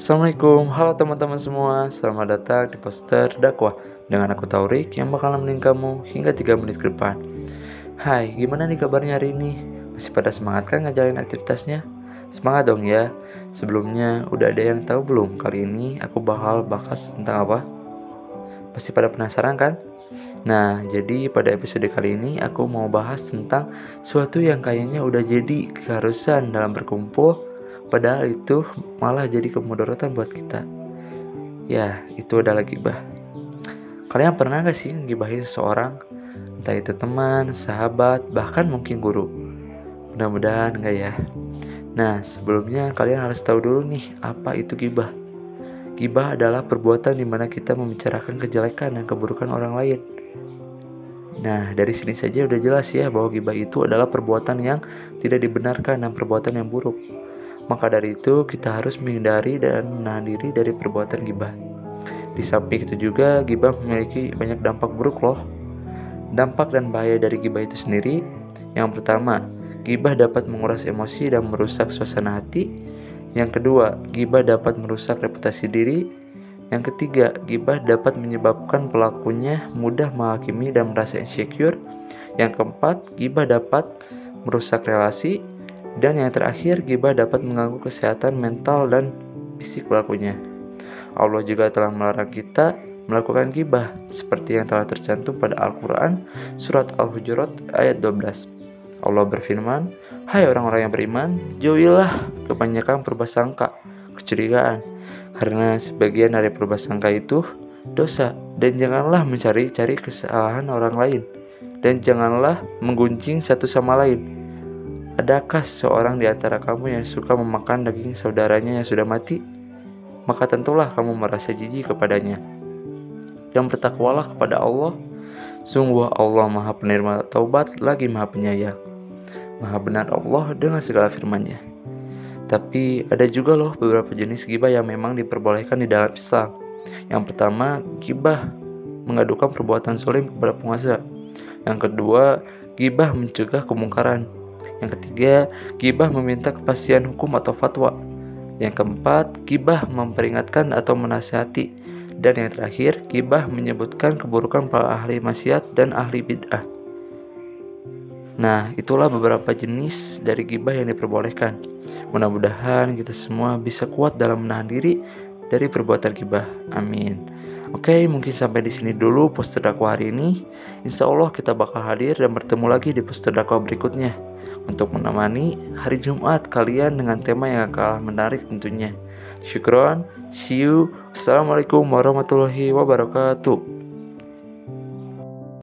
Assalamualaikum, halo teman-teman semua Selamat datang di poster dakwah Dengan aku Taurik yang bakal nemenin kamu hingga 3 menit ke depan Hai, gimana nih kabarnya hari ini? Masih pada semangat kan ngajalin aktivitasnya? Semangat dong ya Sebelumnya, udah ada yang tahu belum? Kali ini aku bakal bahas tentang apa? Pasti pada penasaran kan? Nah, jadi pada episode kali ini aku mau bahas tentang suatu yang kayaknya udah jadi keharusan dalam berkumpul Padahal itu malah jadi kemudaratan buat kita. Ya, itu adalah gibah. Kalian pernah gak sih ngibahin seseorang? Entah itu teman, sahabat, bahkan mungkin guru. Mudah-mudahan enggak ya. Nah, sebelumnya kalian harus tahu dulu nih apa itu gibah. Gibah adalah perbuatan di mana kita membicarakan kejelekan dan keburukan orang lain. Nah, dari sini saja udah jelas ya bahwa gibah itu adalah perbuatan yang tidak dibenarkan dan perbuatan yang buruk. Maka dari itu kita harus menghindari dan menahan diri dari perbuatan gibah. Di samping itu juga gibah memiliki banyak dampak buruk loh. Dampak dan bahaya dari gibah itu sendiri yang pertama, gibah dapat menguras emosi dan merusak suasana hati. Yang kedua, gibah dapat merusak reputasi diri. Yang ketiga, gibah dapat menyebabkan pelakunya mudah menghakimi dan merasa insecure. Yang keempat, gibah dapat merusak relasi. Dan yang terakhir, gibah dapat mengganggu kesehatan mental dan fisik pelakunya. Allah juga telah melarang kita melakukan gibah seperti yang telah tercantum pada Al-Qur'an surat Al-Hujurat ayat 12. Allah berfirman, "Hai orang-orang yang beriman, jauhilah kebanyakan perbasangka, kecurigaan, karena sebagian dari perbasangka itu dosa dan janganlah mencari-cari kesalahan orang lain dan janganlah menggunjing satu sama lain." Adakah seorang di antara kamu yang suka memakan daging saudaranya yang sudah mati? Maka tentulah kamu merasa jijik kepadanya. Dan bertakwalah kepada Allah. Sungguh Allah maha penerima taubat lagi maha penyayang. Maha benar Allah dengan segala firman-Nya. Tapi ada juga loh beberapa jenis gibah yang memang diperbolehkan di dalam Islam. Yang pertama, gibah mengadukan perbuatan solim kepada penguasa. Yang kedua, gibah mencegah kemungkaran. Yang ketiga, gibah meminta kepastian hukum atau fatwa. Yang keempat, gibah memperingatkan atau menasihati. Dan yang terakhir, gibah menyebutkan keburukan para ahli maksiat dan ahli bid'ah. Nah, itulah beberapa jenis dari gibah yang diperbolehkan. Mudah-mudahan kita semua bisa kuat dalam menahan diri dari perbuatan gibah. Amin. Oke, mungkin sampai di sini dulu poster dakwah hari ini. Insya Allah kita bakal hadir dan bertemu lagi di poster dakwah berikutnya untuk menemani hari Jumat kalian dengan tema yang kalah menarik tentunya. Syukron, see you. Assalamualaikum warahmatullahi wabarakatuh.